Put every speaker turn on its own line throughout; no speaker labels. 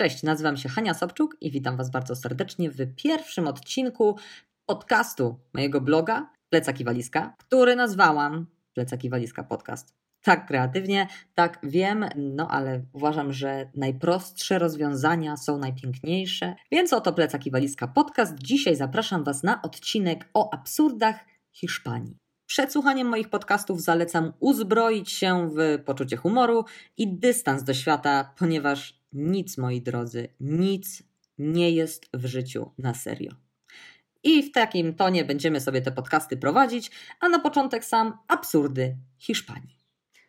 Cześć, nazywam się Hania Sobczuk i witam Was bardzo serdecznie w pierwszym odcinku podcastu mojego bloga Plecak i Walizka, który nazwałam Plecak i Walizka Podcast. Tak kreatywnie, tak wiem, no ale uważam, że najprostsze rozwiązania są najpiękniejsze. Więc oto Plecak i Walizka Podcast. Dzisiaj zapraszam Was na odcinek o absurdach Hiszpanii. Przed słuchaniem moich podcastów zalecam uzbroić się w poczucie humoru i dystans do świata, ponieważ nic, moi drodzy, nic nie jest w życiu na serio. I w takim tonie będziemy sobie te podcasty prowadzić, a na początek sam absurdy Hiszpanii.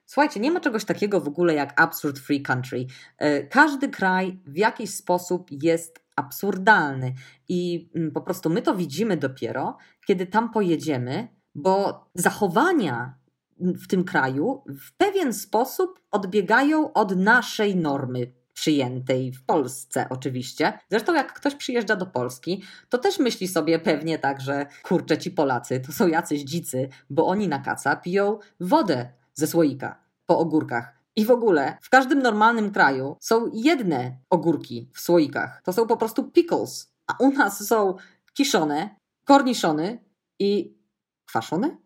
Słuchajcie, nie ma czegoś takiego w ogóle jak absurd free country. E, każdy kraj w jakiś sposób jest absurdalny i mm, po prostu my to widzimy dopiero, kiedy tam pojedziemy, bo zachowania w tym kraju w pewien sposób odbiegają od naszej normy przyjętej w Polsce oczywiście. Zresztą jak ktoś przyjeżdża do Polski, to też myśli sobie pewnie tak, że kurczę ci Polacy to są jacyś dzicy, bo oni na kaca piją wodę ze słoika po ogórkach. I w ogóle w każdym normalnym kraju są jedne ogórki w słoikach. To są po prostu pickles. A u nas są kiszone, korniszony i kwaszone?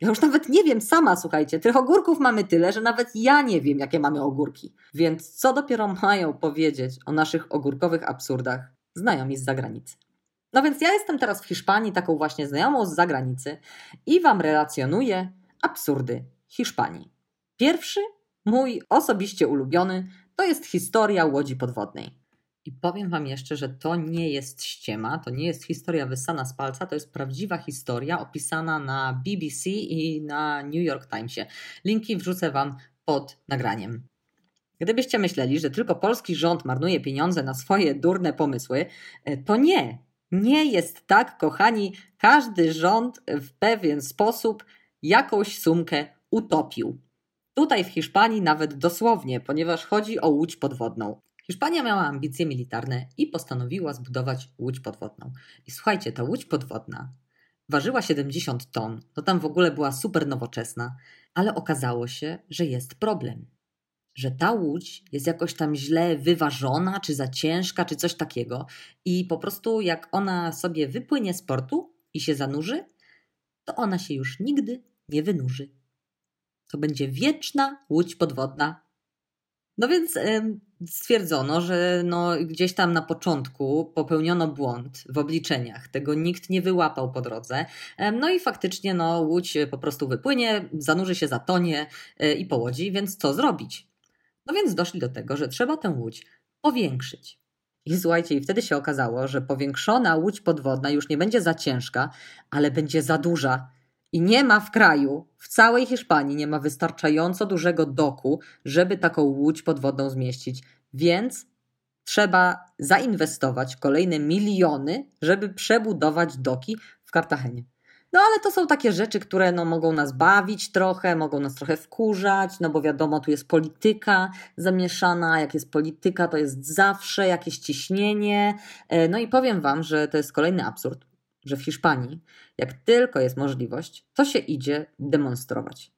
Ja już nawet nie wiem sama, słuchajcie, tych ogórków mamy tyle, że nawet ja nie wiem, jakie mamy ogórki. Więc co dopiero mają powiedzieć o naszych ogórkowych absurdach znajomi z zagranicy. No więc ja jestem teraz w Hiszpanii, taką właśnie znajomą z zagranicy i Wam relacjonuję absurdy Hiszpanii. Pierwszy, mój osobiście ulubiony, to jest historia łodzi podwodnej. I powiem Wam jeszcze, że to nie jest ściema, to nie jest historia wysana z palca, to jest prawdziwa historia opisana na BBC i na New York Timesie. Linki wrzucę Wam pod nagraniem. Gdybyście myśleli, że tylko polski rząd marnuje pieniądze na swoje durne pomysły, e, to nie. Nie jest tak, kochani. Każdy rząd w pewien sposób jakąś sumkę utopił. Tutaj w Hiszpanii nawet dosłownie, ponieważ chodzi o łódź podwodną. Hiszpania miała ambicje militarne i postanowiła zbudować łódź podwodną. I słuchajcie, ta łódź podwodna ważyła 70 ton, to tam w ogóle była super nowoczesna, ale okazało się, że jest problem. Że ta łódź jest jakoś tam źle wyważona, czy za ciężka, czy coś takiego, i po prostu jak ona sobie wypłynie z portu i się zanurzy, to ona się już nigdy nie wynurzy. To będzie wieczna łódź podwodna. No więc stwierdzono, że no gdzieś tam na początku popełniono błąd w obliczeniach. Tego nikt nie wyłapał po drodze. No i faktycznie no, łódź po prostu wypłynie, zanurzy się, zatonie e, i połodzi, więc co zrobić? No więc doszli do tego, że trzeba tę łódź powiększyć. I słuchajcie, i wtedy się okazało, że powiększona łódź podwodna już nie będzie za ciężka, ale będzie za duża i nie ma w kraju, w całej Hiszpanii, nie ma wystarczająco dużego doku, żeby taką łódź podwodną zmieścić. Więc trzeba zainwestować kolejne miliony, żeby przebudować doki w Kartagenie. No ale to są takie rzeczy, które no, mogą nas bawić trochę, mogą nas trochę wkurzać, no bo wiadomo, tu jest polityka zamieszana. Jak jest polityka, to jest zawsze jakieś ciśnienie. E, no i powiem Wam, że to jest kolejny absurd że w Hiszpanii, jak tylko jest możliwość, to się idzie demonstrować.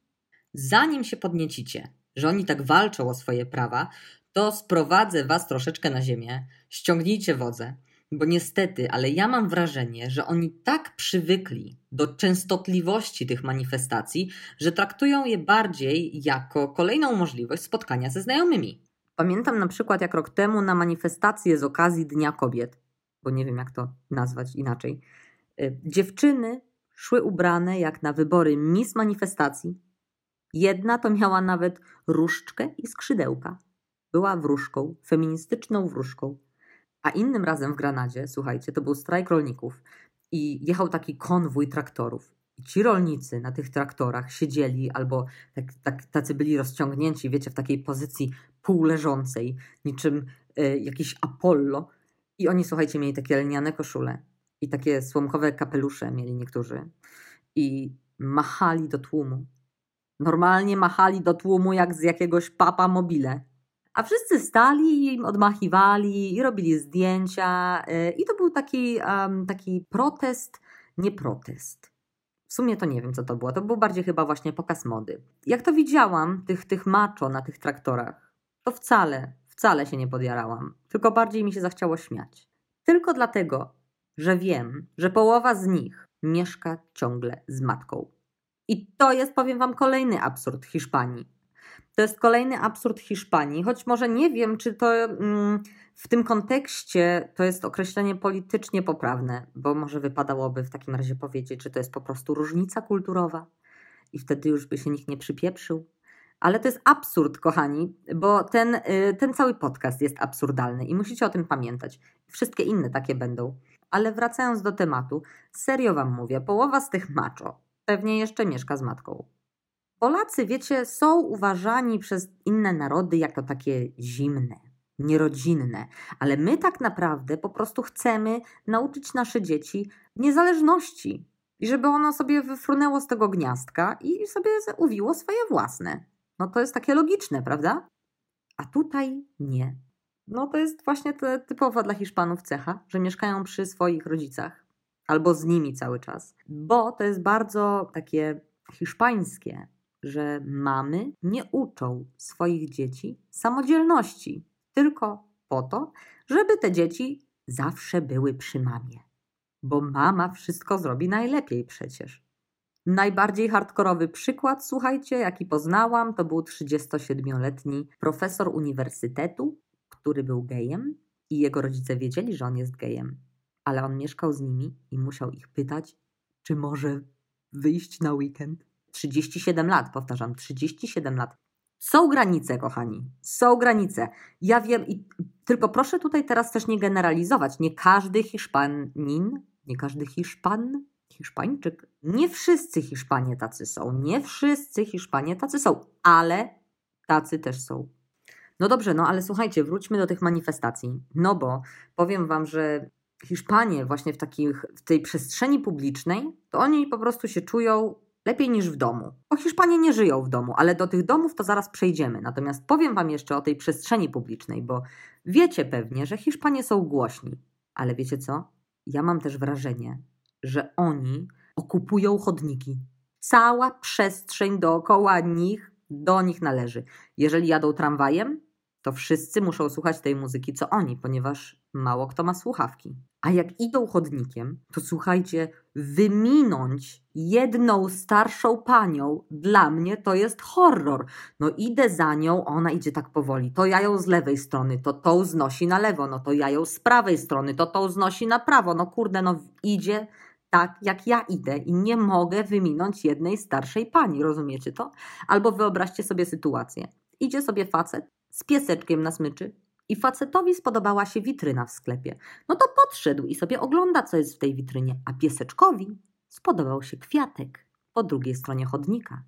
Zanim się podniecicie, że oni tak walczą o swoje prawa, to sprowadzę was troszeczkę na ziemię, ściągnijcie wodze, bo niestety, ale ja mam wrażenie, że oni tak przywykli do częstotliwości tych manifestacji, że traktują je bardziej jako kolejną możliwość spotkania ze znajomymi. Pamiętam na przykład, jak rok temu na manifestację z okazji Dnia Kobiet, bo nie wiem jak to nazwać inaczej, dziewczyny szły ubrane jak na wybory Miss Manifestacji. Jedna to miała nawet różdżkę i skrzydełka. Była wróżką, feministyczną wróżką. A innym razem w Granadzie, słuchajcie, to był strajk rolników i jechał taki konwój traktorów. I ci rolnicy na tych traktorach siedzieli albo tak, tak, tacy byli rozciągnięci, wiecie, w takiej pozycji półleżącej, niczym y, jakiś Apollo. I oni, słuchajcie, mieli takie lniane koszule i takie słomkowe kapelusze mieli niektórzy i machali do tłumu. Normalnie machali do tłumu jak z jakiegoś papa mobile. A wszyscy stali i odmachiwali i robili zdjęcia. Y, I to był taki, um, taki protest, nie protest. W sumie to nie wiem, co to było. To był bardziej chyba właśnie pokaz mody. Jak to widziałam, tych, tych macho na tych traktorach, to wcale, wcale się nie podjarałam. tylko bardziej mi się zachciało śmiać. Tylko dlatego, że wiem, że połowa z nich mieszka ciągle z matką. I to jest, powiem Wam, kolejny absurd Hiszpanii. To jest kolejny absurd Hiszpanii, choć może nie wiem, czy to mm, w tym kontekście to jest określenie politycznie poprawne, bo może wypadałoby w takim razie powiedzieć, że to jest po prostu różnica kulturowa i wtedy już by się nikt nie przypieprzył. Ale to jest absurd, kochani, bo ten, y, ten cały podcast jest absurdalny i musicie o tym pamiętać. Wszystkie inne takie będą. Ale wracając do tematu, serio wam mówię, połowa z tych macho pewnie jeszcze mieszka z matką. Polacy, wiecie, są uważani przez inne narody jako takie zimne, nierodzinne, ale my tak naprawdę po prostu chcemy nauczyć nasze dzieci niezależności i żeby ono sobie wyfrunęło z tego gniazdka i sobie uwiło swoje własne. No to jest takie logiczne, prawda? A tutaj nie. No to jest właśnie typowa dla Hiszpanów cecha, że mieszkają przy swoich rodzicach albo z nimi cały czas, bo to jest bardzo takie hiszpańskie, że mamy nie uczą swoich dzieci samodzielności, tylko po to, żeby te dzieci zawsze były przy mamie. Bo mama wszystko zrobi najlepiej przecież. Najbardziej hardkorowy przykład, słuchajcie, jaki poznałam, to był 37-letni profesor uniwersytetu, który był gejem i jego rodzice wiedzieli, że on jest gejem, ale on mieszkał z nimi i musiał ich pytać, czy może wyjść na weekend. 37 lat, powtarzam, 37 lat. Są granice, kochani, są granice. Ja wiem, i tylko proszę tutaj teraz też nie generalizować. Nie każdy Hiszpanin, nie każdy Hiszpan, Hiszpańczyk, nie wszyscy Hiszpanie tacy są, nie wszyscy Hiszpanie tacy są, ale tacy też są. No dobrze, no ale słuchajcie, wróćmy do tych manifestacji. No bo powiem Wam, że Hiszpanie właśnie w, takich, w tej przestrzeni publicznej, to oni po prostu się czują lepiej niż w domu. Bo Hiszpanie nie żyją w domu, ale do tych domów to zaraz przejdziemy. Natomiast powiem Wam jeszcze o tej przestrzeni publicznej, bo wiecie pewnie, że Hiszpanie są głośni. Ale wiecie co? Ja mam też wrażenie, że oni okupują chodniki. Cała przestrzeń dookoła nich do nich należy. Jeżeli jadą tramwajem, to wszyscy muszą słuchać tej muzyki, co oni, ponieważ mało kto ma słuchawki. A jak idą chodnikiem, to słuchajcie, wyminąć jedną starszą panią dla mnie to jest horror. No idę za nią, ona idzie tak powoli. To ja ją z lewej strony, to tą znosi na lewo, no to ja ją z prawej strony, to tą znosi na prawo. No kurde, no idzie tak, jak ja idę i nie mogę wyminąć jednej starszej pani, rozumiecie to? Albo wyobraźcie sobie sytuację. Idzie sobie facet z pieseczkiem na smyczy, i facetowi spodobała się witryna w sklepie. No to podszedł i sobie ogląda, co jest w tej witrynie, a pieseczkowi spodobał się kwiatek po drugiej stronie chodnika.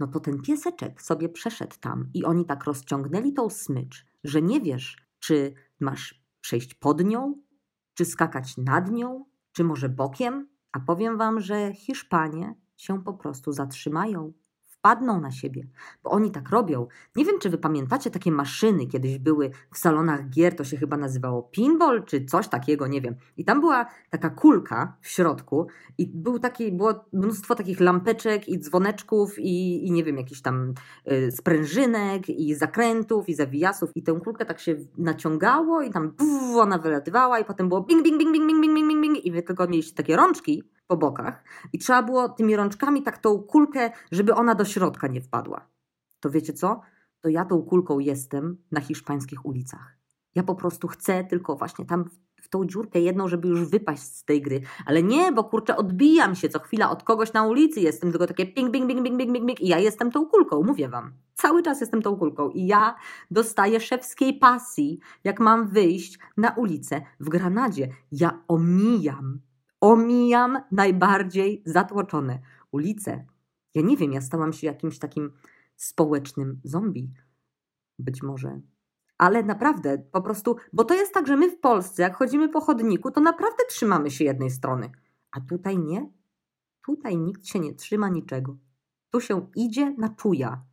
No to ten pieseczek sobie przeszedł tam i oni tak rozciągnęli tą smycz, że nie wiesz, czy masz przejść pod nią, czy skakać nad nią, czy może bokiem. A powiem wam, że Hiszpanie się po prostu zatrzymają padną na siebie, bo oni tak robią. Nie wiem, czy wy pamiętacie takie maszyny, kiedyś były w salonach gier, to się chyba nazywało pinball czy coś takiego, nie wiem. I tam była taka kulka w środku i był taki, było mnóstwo takich lampeczek i dzwoneczków i, i nie wiem, jakichś tam y, sprężynek i zakrętów i zawijasów i tę kulkę tak się naciągało i tam buf, ona wylatywała i potem było bing, bing, bing, bing, bing, bing, bing, bing i wy tylko mieliście takie rączki po bokach i trzeba było tymi rączkami tak tą kulkę, żeby ona do środka nie wpadła. To wiecie co? To ja tą kulką jestem na hiszpańskich ulicach. Ja po prostu chcę tylko właśnie tam w tą dziurkę jedną, żeby już wypaść z tej gry. Ale nie, bo kurczę, odbijam się co chwila od kogoś na ulicy, jestem tylko takie ping, ping, ping, ping, ping, ping, ping i ja jestem tą kulką, mówię wam. Cały czas jestem tą kulką i ja dostaję szewskiej pasji, jak mam wyjść na ulicę w Granadzie. Ja omijam omijam najbardziej zatłoczone ulice. Ja nie wiem, ja stałam się jakimś takim społecznym zombie. Być może. Ale naprawdę, po prostu, bo to jest tak, że my w Polsce, jak chodzimy po chodniku, to naprawdę trzymamy się jednej strony. A tutaj nie. Tutaj nikt się nie trzyma niczego. Tu się idzie na czuja.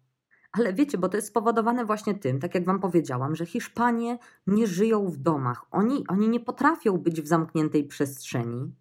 Ale wiecie, bo to jest spowodowane właśnie tym, tak jak Wam powiedziałam, że Hiszpanie nie żyją w domach. Oni, oni nie potrafią być w zamkniętej przestrzeni.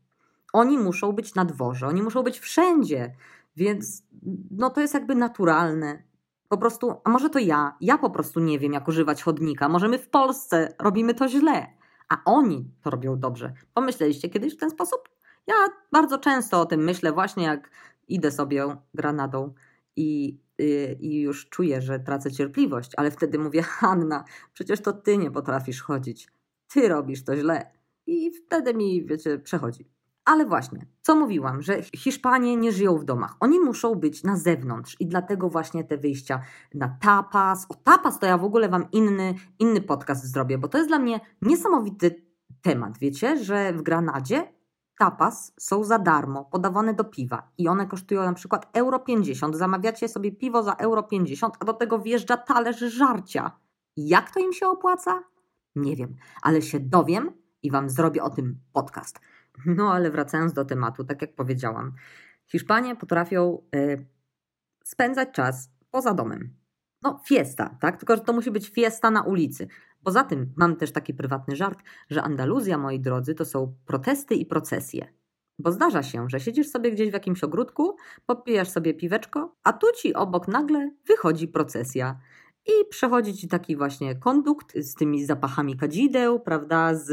Oni muszą być na dworze, oni muszą być wszędzie, więc no to jest jakby naturalne. Po prostu, a może to ja, ja po prostu nie wiem, jak używać chodnika. Może my w Polsce robimy to źle, a oni to robią dobrze. Pomyśleliście kiedyś w ten sposób? Ja bardzo często o tym myślę, właśnie jak idę sobie granadą i, yy, i już czuję, że tracę cierpliwość, ale wtedy mówię: Hanna, przecież to ty nie potrafisz chodzić. Ty robisz to źle. I wtedy mi, wiecie, przechodzi. Ale właśnie, co mówiłam, że Hiszpanie nie żyją w domach. Oni muszą być na zewnątrz i dlatego właśnie te wyjścia na tapas. O tapas to ja w ogóle wam inny, inny podcast zrobię, bo to jest dla mnie niesamowity temat. Wiecie, że w Granadzie tapas są za darmo, podawane do piwa i one kosztują na przykład euro 50. Zamawiacie sobie piwo za euro 50, a do tego wjeżdża talerz żarcia. Jak to im się opłaca? Nie wiem, ale się dowiem i wam zrobię o tym podcast. No ale wracając do tematu, tak jak powiedziałam, Hiszpanie potrafią y, spędzać czas poza domem. No, fiesta, tak? Tylko, że to musi być fiesta na ulicy. Poza tym mam też taki prywatny żart, że Andaluzja, moi drodzy, to są protesty i procesje. Bo zdarza się, że siedzisz sobie gdzieś w jakimś ogródku, popijasz sobie piweczko, a tu ci obok nagle wychodzi procesja. I przechodzi ci taki właśnie kondukt z tymi zapachami kadzideł, prawda, z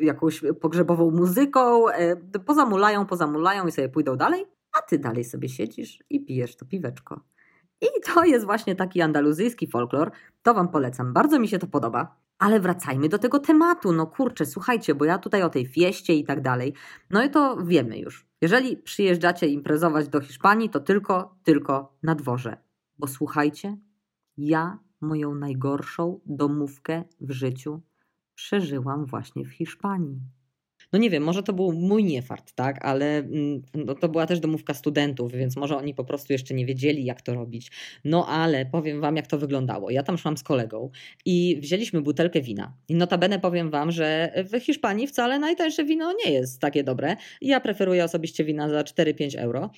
jakąś pogrzebową muzyką. E, pozamulają, pozamulają i sobie pójdą dalej, a ty dalej sobie siedzisz i pijesz to piweczko. I to jest właśnie taki andaluzyjski folklor. To wam polecam. Bardzo mi się to podoba. Ale wracajmy do tego tematu. No kurczę, słuchajcie, bo ja tutaj o tej fieście i tak dalej. No i to wiemy już. Jeżeli przyjeżdżacie imprezować do Hiszpanii, to tylko, tylko na dworze. Bo słuchajcie, ja moją najgorszą domówkę w życiu przeżyłam właśnie w Hiszpanii. No nie wiem, może to był mój niefart, tak, ale mm, no, to była też domówka studentów, więc może oni po prostu jeszcze nie wiedzieli, jak to robić. No ale powiem wam, jak to wyglądało. Ja tam szłam z kolegą i wzięliśmy butelkę wina. I notabene powiem wam, że w Hiszpanii wcale najtańsze wino nie jest takie dobre. Ja preferuję osobiście wina za 4-5 euro.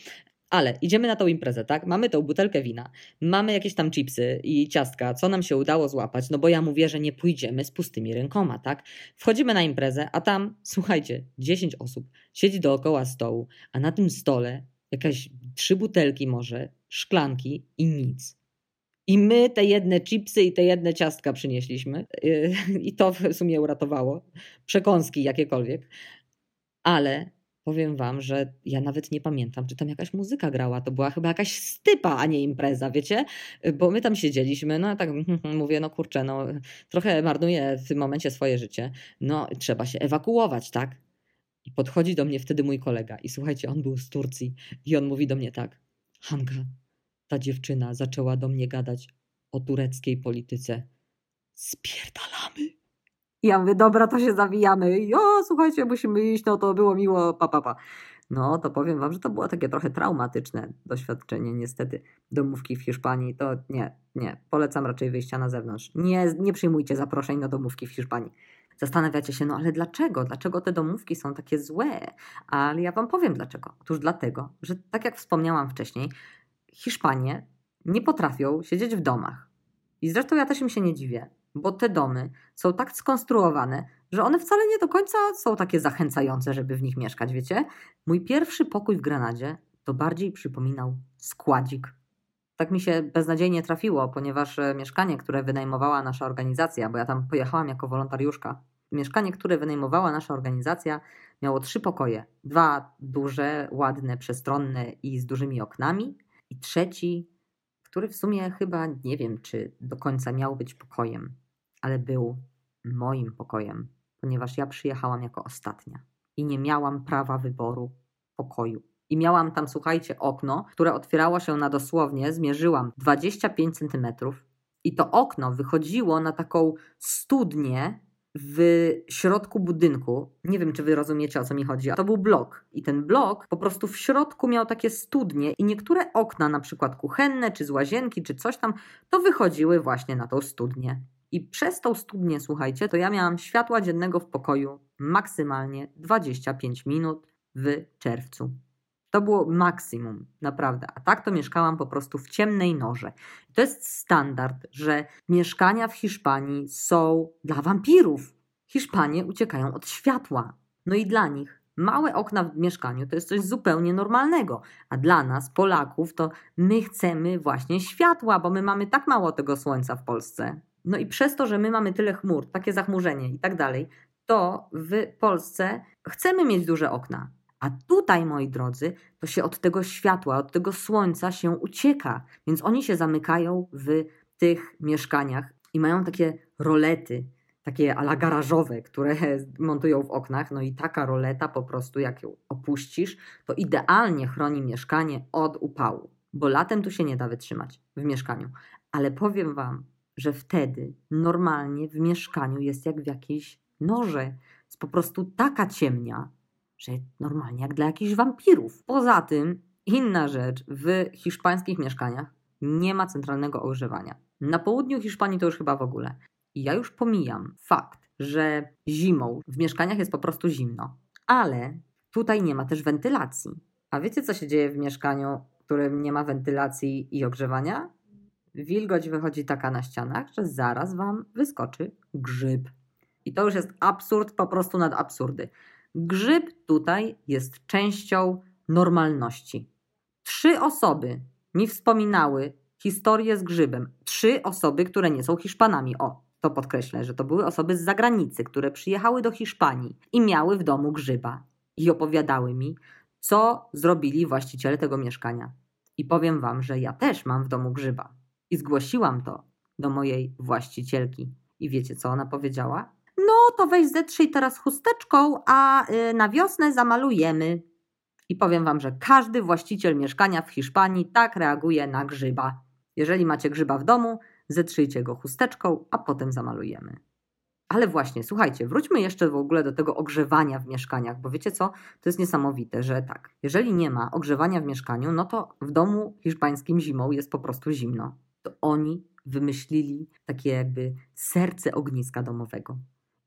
Ale idziemy na tą imprezę, tak? Mamy tą butelkę wina, mamy jakieś tam chipsy i ciastka, co nam się udało złapać, no bo ja mówię, że nie pójdziemy z pustymi rękoma, tak? Wchodzimy na imprezę, a tam, słuchajcie, 10 osób siedzi dookoła stołu, a na tym stole jakaś trzy butelki może, szklanki i nic. I my te jedne chipsy i te jedne ciastka przynieśliśmy. I to w sumie uratowało. Przekąski jakiekolwiek. Ale powiem wam, że ja nawet nie pamiętam, czy tam jakaś muzyka grała. To była chyba jakaś stypa, a nie impreza, wiecie? Bo my tam siedzieliśmy, no tak mówię, no kurczę, no trochę marnuję w tym momencie swoje życie. No trzeba się ewakuować, tak? I podchodzi do mnie wtedy mój kolega i słuchajcie, on był z Turcji i on mówi do mnie tak, Hanka, ta dziewczyna zaczęła do mnie gadać o tureckiej polityce. Spierdalamy. Ja mówię, dobra, to się zawijamy. I o, słuchajcie, musimy iść, no to było miło, pa, pa, pa. No, to powiem wam, że to było takie trochę traumatyczne doświadczenie, niestety. Domówki w Hiszpanii, to nie, nie. Polecam raczej wyjścia na zewnątrz. Nie, nie przyjmujcie zaproszeń na domówki w Hiszpanii. Zastanawiacie się, no ale dlaczego? Dlaczego te domówki są takie złe? Ale ja wam powiem dlaczego. Otóż dlatego, że tak jak wspomniałam wcześniej, Hiszpanie nie potrafią siedzieć w domach. I zresztą ja też im się nie dziwię bo te domy są tak skonstruowane, że one wcale nie do końca są takie zachęcające, żeby w nich mieszkać, wiecie? Mój pierwszy pokój w Granadzie to bardziej przypominał składzik. Tak mi się beznadziejnie trafiło, ponieważ e, mieszkanie, które wynajmowała nasza organizacja, bo ja tam pojechałam jako wolontariuszka, mieszkanie, które wynajmowała nasza organizacja, miało trzy pokoje. Dwa duże, ładne, przestronne i z dużymi oknami, i trzeci, który w sumie chyba nie wiem, czy do końca miał być pokojem ale był moim pokojem, ponieważ ja przyjechałam jako ostatnia i nie miałam prawa wyboru pokoju. I miałam tam, słuchajcie, okno, które otwierało się na dosłownie, zmierzyłam 25 centymetrów, i to okno wychodziło na taką studnię w środku budynku. Nie wiem, czy wy rozumiecie, o co mi chodzi. To był blok. I ten blok po prostu w środku miał takie studnie, i niektóre okna, na przykład kuchenne, czy z łazienki, czy coś tam, to wychodziły właśnie na tą studnię. I przez tą studnię, słuchajcie, to ja miałam światła dziennego w pokoju maksymalnie 25 minut w czerwcu. To było maksimum, naprawdę. A tak to mieszkałam po prostu w ciemnej norze. To jest standard, że mieszkania w Hiszpanii są dla wampirów. Hiszpanie uciekają od światła. No i dla nich Małe okna w mieszkaniu to jest coś zupełnie normalnego, a dla nas, Polaków, to my chcemy właśnie światła, bo my mamy tak mało tego słońca w Polsce. No i przez to, że my mamy tyle chmur, takie zachmurzenie i tak dalej, to w Polsce chcemy mieć duże okna. A tutaj, moi drodzy, to się od tego światła, od tego słońca się ucieka. Więc oni się zamykają w tych mieszkaniach i mają takie rolety, takie ala garażowe, które montują w oknach. No i taka roleta po prostu, jak ją opuścisz, to idealnie chroni mieszkanie od upału, bo latem tu się nie da wytrzymać w mieszkaniu. Ale powiem Wam, że wtedy normalnie w mieszkaniu jest jak w jakiejś noże. Jest po prostu taka ciemnia, że normalnie jak dla jakichś wampirów. Poza tym, inna rzecz, w hiszpańskich mieszkaniach nie ma centralnego ogrzewania. Na południu Hiszpanii to już chyba w ogóle. Ja już pomijam fakt, że zimą w mieszkaniach jest po prostu zimno, ale tutaj nie ma też wentylacji. A wiecie, co się dzieje w mieszkaniu, w którym nie ma wentylacji i ogrzewania? Wilgoć wychodzi taka na ścianach, że zaraz wam wyskoczy grzyb. I to już jest absurd po prostu nad absurdy. Grzyb tutaj jest częścią normalności. Trzy osoby mi wspominały historię z grzybem. Trzy osoby, które nie są Hiszpanami. O, to podkreślę, że to były osoby z zagranicy, które przyjechały do Hiszpanii i miały w domu grzyba. I opowiadały mi, co zrobili właściciele tego mieszkania. I powiem wam, że ja też mam w domu grzyba. I zgłosiłam to do mojej właścicielki. I wiecie, co ona powiedziała? No to weź zetrzyj teraz chusteczką, a y, na wiosnę zamalujemy. I powiem wam, że każdy właściciel mieszkania w Hiszpanii tak reaguje na grzyba. Jeżeli macie grzyba w domu, zetrzyjcie go chusteczką, a potem zamalujemy. Ale właśnie, słuchajcie, wróćmy jeszcze w ogóle do tego ogrzewania w mieszkaniach, bo wiecie co? To jest niesamowite, że tak, jeżeli nie ma ogrzewania w mieszkaniu, no to w domu hiszpańskim zimą jest po prostu zimno. To oni wymyślili takie jakby serce ogniska domowego.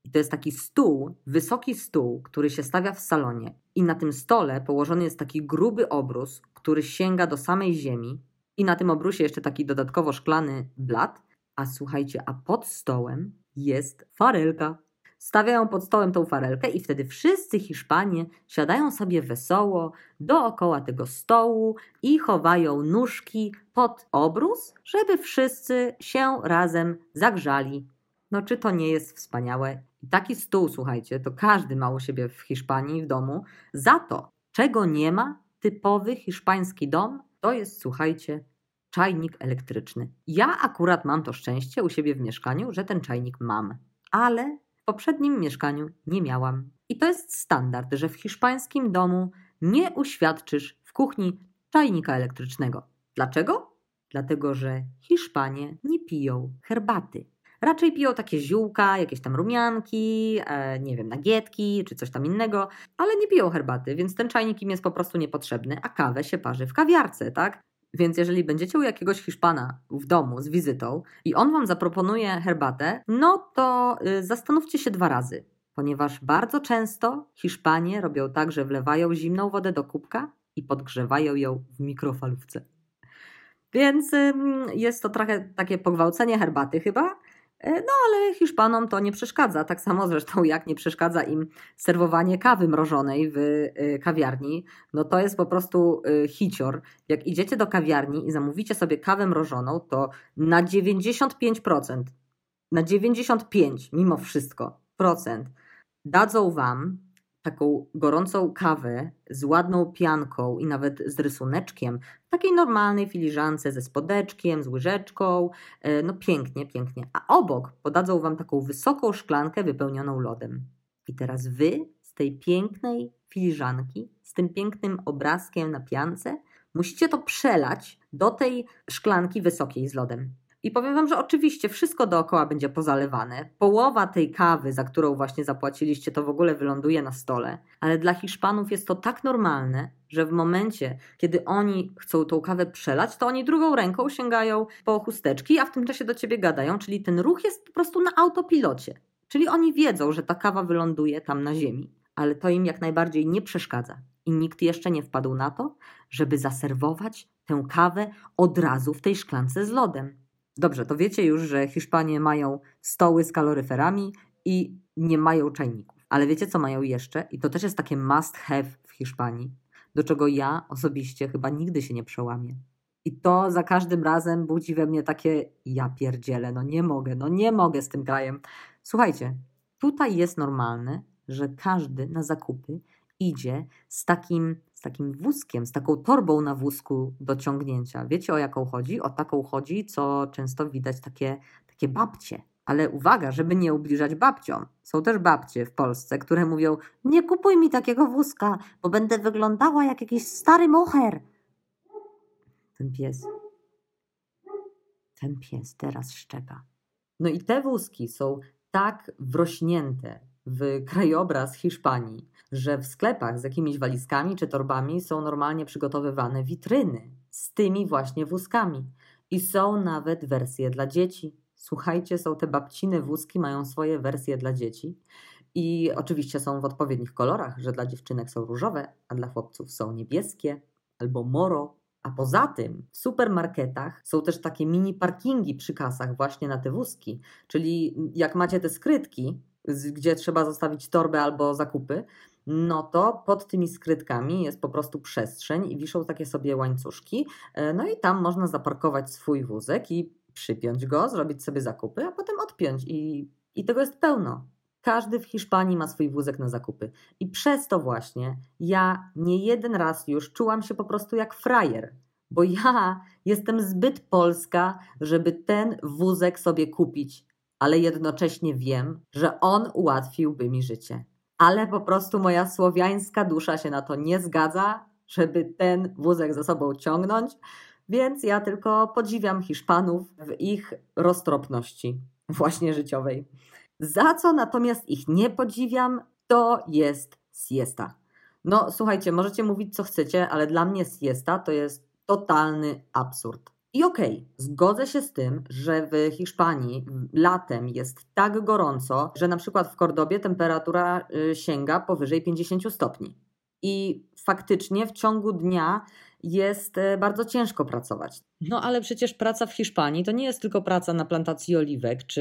I to jest taki stół, wysoki stół, który się stawia w salonie. I na tym stole położony jest taki gruby obrus, który sięga do samej ziemi. I na tym obrusie jeszcze taki dodatkowo szklany blat. A słuchajcie, a pod stołem jest farelka. Stawiają pod stołem tą farelkę i wtedy wszyscy Hiszpanie siadają sobie wesoło dookoła tego stołu i chowają nóżki pod obrus, żeby wszyscy się razem zagrzali. No czy to nie jest wspaniałe? Taki stół, słuchajcie, to każdy ma u siebie w Hiszpanii, w domu. Za to, czego nie ma, typowy hiszpański dom, to jest, słuchajcie, czajnik elektryczny. Ja akurat mam to szczęście u siebie w mieszkaniu, że ten czajnik mam, ale poprzednim mieszkaniu nie miałam. I to jest standard, że w hiszpańskim domu nie uświadczysz w kuchni czajnika elektrycznego. Dlaczego? Dlatego, że Hiszpanie nie piją herbaty. Raczej piją takie ziółka, jakieś tam rumianki, e, nie wiem, nagietki czy coś tam innego, ale nie piją herbaty, więc ten czajnik im jest po prostu niepotrzebny, a kawę się parzy w kawiarce, tak? Więc jeżeli będziecie u jakiegoś Hiszpana w domu z wizytą i on wam zaproponuje herbatę, no to y, zastanówcie się dwa razy, ponieważ bardzo często Hiszpanie robią tak, że wlewają zimną wodę do kubka i podgrzewają ją w mikrofalówce. Więc jest to trochę takie pogwałcenie herbaty chyba, no ale Hiszpanom to nie przeszkadza, tak samo zresztą jak nie przeszkadza im serwowanie kawy mrożonej w e, kawiarni. No to jest po prostu e, hicior. Jak idziecie do kawiarni i zamówicie sobie kawę mrożoną, to na 95%, na 95 mimo wszystko procent dadzą wam taką gorącą kawę z ładną pianką i nawet z rysuneczkiem, w takiej normalnej filiżance ze spodeczkiem, z łyżeczką, e, no pięknie, pięknie. A obok podadzą Wam taką wysoką szklankę wypełnioną lodem. I teraz Wy z tej pięknej filiżanki, z tym pięknym obrazkiem na piance, musicie to przelać do tej szklanki wysokiej z lodem. I powiem Wam, że oczywiście wszystko dookoła będzie pozalewane. Połowa tej kawy, za którą właśnie zapłaciliście, to w ogóle wyląduje na stole. Ale dla Hiszpanów jest to tak normalne, że w momencie, kiedy oni chcą tą kawę przelać, to oni drugą ręką sięgają po chusteczki, a w tym czasie do ciebie gadają, czyli ten ruch jest po prostu na autopilocie. Czyli oni wiedzą, że ta kawa wyląduje tam na ziemi, ale to im jak najbardziej nie przeszkadza. I nikt jeszcze nie wpadł na to, żeby zaserwować tę kawę od razu w tej szklance z lodem. Dobrze, to wiecie już, że Hiszpanie mają stoły z kaloryferami i nie mają czajników. Ale wiecie, co mają jeszcze? I to też jest takie must have w Hiszpanii, do czego ja osobiście chyba nigdy się nie przełamię. I to za każdym razem budzi we mnie takie ja pierdzielę, no nie mogę, no nie mogę z tym krajem. Słuchajcie, tutaj jest normalne, że każdy na zakupy idzie z takim, z takim wózkiem, z taką torbą na wózku do ciągnięcia. Wiecie o jaką chodzi? O taką chodzi, co często widać takie, takie babcie. Ale uwaga, żeby nie ubliżać babciom. Są też babcie w Polsce, które mówią: Nie kupuj mi takiego wózka, bo będę wyglądała jak jakiś stary moher. Ten pies. Ten pies teraz szczeka. No i te wózki są tak wrośnięte w krajobraz Hiszpanii, że w sklepach z jakimiś walizkami czy torbami są normalnie przygotowywane witryny z tymi właśnie wózkami. I są nawet wersje dla dzieci. Słuchajcie, są te babciny wózki, mają swoje wersje dla dzieci. I oczywiście są w odpowiednich kolorach, że dla dziewczynek są różowe, a dla chłopców są niebieskie albo moro. A poza tym w supermarketach są też takie mini parkingi przy kasach właśnie na te wózki. Czyli jak macie te skrytki, gdzie trzeba zostawić torbę albo zakupy, no to pod tymi skrytkami jest po prostu przestrzeń i wiszą takie sobie łańcuszki. E, no i tam można zaparkować swój wózek i przypiąć go, zrobić sobie zakupy, a potem odpiąć. I, i tego jest pełno. Każdy w Hiszpanii ma swój wózek na zakupy. I przez to właśnie ja nie jeden raz już czułam się po prostu jak frajer, bo ja jestem zbyt polska, żeby ten wózek sobie kupić, ale jednocześnie wiem, że on ułatwiłby mi życie. Ale po prostu moja słowiańska dusza się na to nie zgadza, żeby ten wózek za sobą ciągnąć, więc ja tylko podziwiam Hiszpanów w ich roztropności, właśnie życiowej. Za co natomiast ich nie podziwiam, to jest siesta. No słuchajcie, możecie mówić co chcecie, ale dla mnie siesta to jest totalny absurd. I okej, okay, zgodzę się z tym, że w Hiszpanii latem jest tak gorąco, że na przykład w Kordobie temperatura y, sięga powyżej 50 stopni. I faktycznie w ciągu dnia jest e, bardzo ciężko pracować. No ale przecież praca w Hiszpanii to nie jest tylko praca na plantacji oliwek czy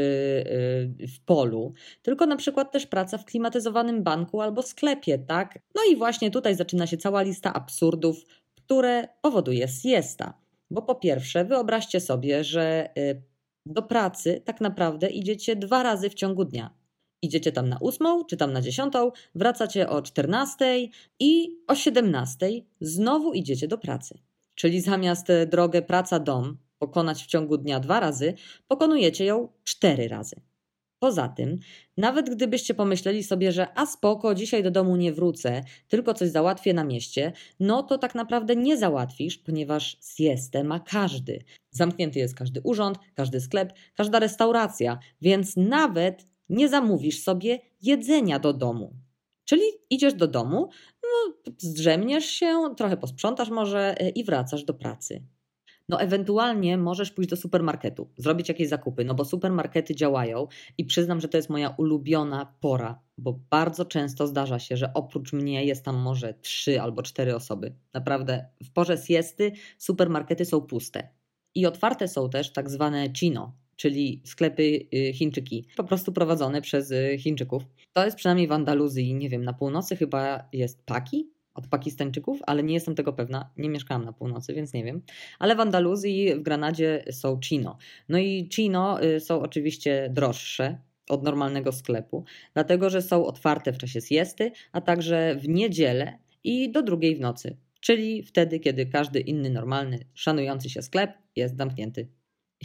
y, w polu, tylko na przykład też praca w klimatyzowanym banku albo sklepie, tak? No i właśnie tutaj zaczyna się cała lista absurdów, które powoduje siesta. Bo po pierwsze, wyobraźcie sobie, że y, do pracy tak naprawdę idziecie dwa razy w ciągu dnia. Idziecie tam na ósmą, czy tam na dziesiątą, wracacie o czternastej i o siedemnastej znowu idziecie do pracy. Czyli zamiast e, drogę praca-dom pokonać w ciągu dnia dwa razy, pokonujecie ją cztery razy. Poza tym, nawet gdybyście pomyśleli sobie, że a spoko, dzisiaj do domu nie wrócę, tylko coś załatwię na mieście, no to tak naprawdę nie załatwisz, ponieważ siestę ma każdy. Zamknięty jest każdy urząd, każdy sklep, każda restauracja, więc nawet nie zamówisz sobie jedzenia do domu. Czyli idziesz do domu, no, zdrzemniesz się, trochę posprzątasz może e, i wracasz do pracy. No, ewentualnie możesz pójść do supermarketu, zrobić jakieś zakupy, no bo supermarkety działają i przyznam, że to jest moja ulubiona pora, bo bardzo często zdarza się, że oprócz mnie jest tam może trzy albo cztery osoby. Naprawdę w porze siesty supermarkety są puste. I otwarte są też tak zwane chino, czyli sklepy y, Chińczyki, po prostu prowadzone przez y, Chińczyków. To jest przynajmniej w Andaluzji, nie wiem, na północy chyba jest Paki od Pakistańczyków, ale nie jestem tego pewna, nie mieszkałam na północy, więc nie wiem. Ale w Andaluzji, w Granadzie są Chino. No i Chino y, są oczywiście droższe, od normalnego sklepu, dlatego że są otwarte w czasie siesty, a także w niedzielę i do drugiej w nocy, czyli wtedy, kiedy każdy inny normalny, szanujący się sklep jest zamknięty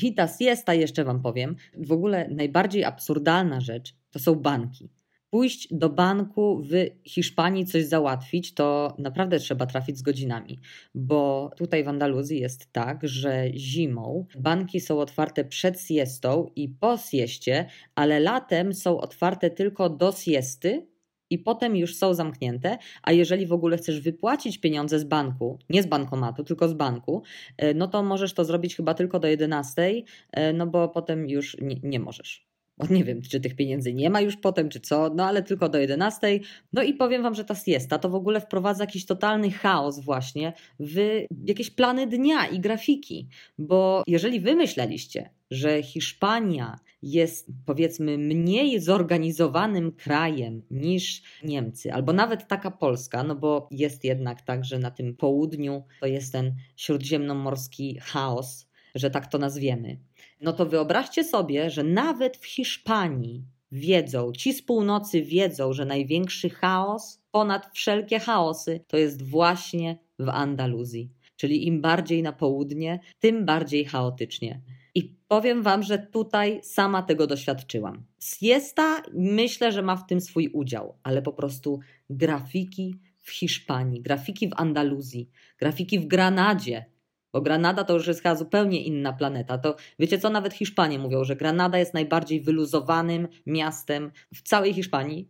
i ta siesta, jeszcze Wam powiem, w ogóle najbardziej absurdalna rzecz to są banki. Pójść do banku w Hiszpanii coś załatwić, to naprawdę trzeba trafić z godzinami, bo tutaj w Andaluzji jest tak, że zimą banki są otwarte przed siestą i po sieście, ale latem są otwarte tylko do siesty i potem już są zamknięte, a jeżeli w ogóle chcesz wypłacić pieniądze z banku, nie z bankomatu, tylko z banku, e, no to możesz to zrobić chyba tylko do 11, e, no bo potem już nie, nie możesz. Nie wiem, czy tych pieniędzy nie ma już potem, czy co, no ale tylko do 11. No i powiem Wam, że ta siesta to w ogóle wprowadza jakiś totalny chaos właśnie w jakieś plany dnia i grafiki. Bo jeżeli Wy myśleliście, że Hiszpania jest powiedzmy mniej zorganizowanym krajem niż Niemcy, albo nawet taka Polska, no bo jest jednak tak, że na tym południu to jest ten śródziemnomorski chaos, że tak to nazwiemy. No to wyobraźcie sobie, że nawet w Hiszpanii wiedzą, ci z północy wiedzą, że największy chaos ponad wszelkie chaosy to jest właśnie w Andaluzji. Czyli im bardziej na południe, tym bardziej chaotycznie. I powiem Wam, że tutaj sama tego doświadczyłam. Siesta myślę, że ma w tym swój udział, ale po prostu grafiki w Hiszpanii, grafiki w Andaluzji, grafiki w Granadzie, bo Granada to już jest chyba zupełnie inna planeta. To wiecie co, nawet Hiszpanie mówią, że Granada jest najbardziej wyluzowanym miastem w całej Hiszpanii.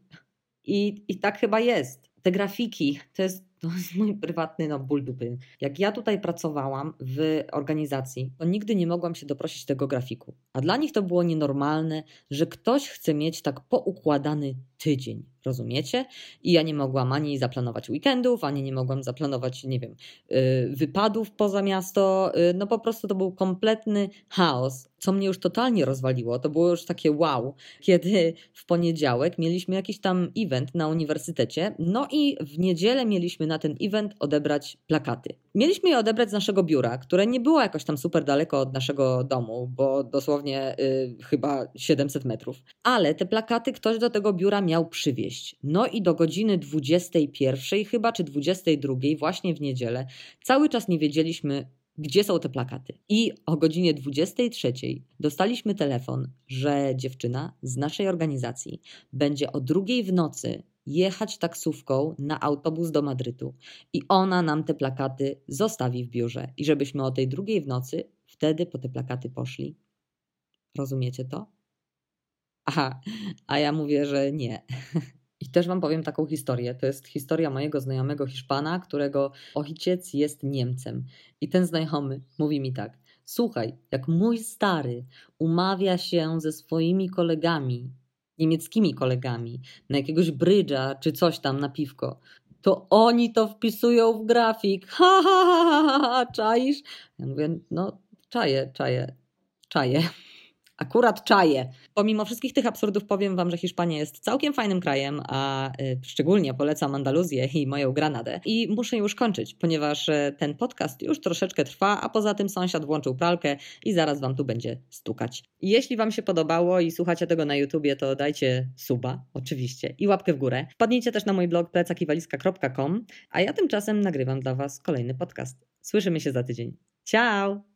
I, i tak chyba jest. Te grafiki to jest to jest mój prywatny no, ból dupy. Jak ja tutaj pracowałam w organizacji, to nigdy nie mogłam się doprosić tego grafiku. A dla nich to było nienormalne, że ktoś chce mieć tak poukładany tydzień. Rozumiecie? I ja nie mogłam ani zaplanować weekendów, ani nie mogłam zaplanować, nie wiem, y, wypadów poza miasto. Y, no po prostu to był kompletny chaos, co mnie już totalnie rozwaliło. To było już takie wow, kiedy w poniedziałek mieliśmy jakiś tam event na uniwersytecie, no i w niedzielę mieliśmy na ten event odebrać plakaty. Mieliśmy je odebrać z naszego biura, które nie było jakoś tam super daleko od naszego domu, bo dosłownie y, chyba 700 metrów. Ale te plakaty ktoś do tego biura miał przywieźć. No i do godziny 21 chyba, czy 22 właśnie w niedzielę, cały czas nie wiedzieliśmy, gdzie są te plakaty. I o godzinie 23 dostaliśmy telefon, że dziewczyna z naszej organizacji będzie o drugiej w nocy jechać taksówką na autobus do Madrytu i ona nam te plakaty zostawi w biurze i żebyśmy o tej drugiej w nocy wtedy po te plakaty poszli. Rozumiecie to? Aha, a ja mówię, że nie. I też Wam powiem taką historię. To jest historia mojego znajomego Hiszpana, którego ojciec jest Niemcem. I ten znajomy mówi mi tak: Słuchaj, jak mój stary umawia się ze swoimi kolegami niemieckimi kolegami na jakiegoś brydża czy coś tam na piwko, to oni to wpisują w grafik. Ha, ha, ha, ha, ha, czaisz? Ja mówię, no czaję, czaję, czaję. Akurat czaję. Pomimo wszystkich tych absurdów powiem Wam, że Hiszpania jest całkiem fajnym krajem, a y, szczególnie polecam Andaluzję i moją Granadę. I muszę już kończyć, ponieważ y, ten podcast już troszeczkę trwa, a poza tym sąsiad włączył pralkę i zaraz Wam tu będzie stukać. Jeśli Wam się podobało i słuchacie tego na YouTubie, to dajcie suba, oczywiście, i łapkę w górę. Wpadnijcie też na mój blog plecakiwaliska.com, a ja tymczasem nagrywam dla Was kolejny podcast. Słyszymy się za tydzień. Ciao!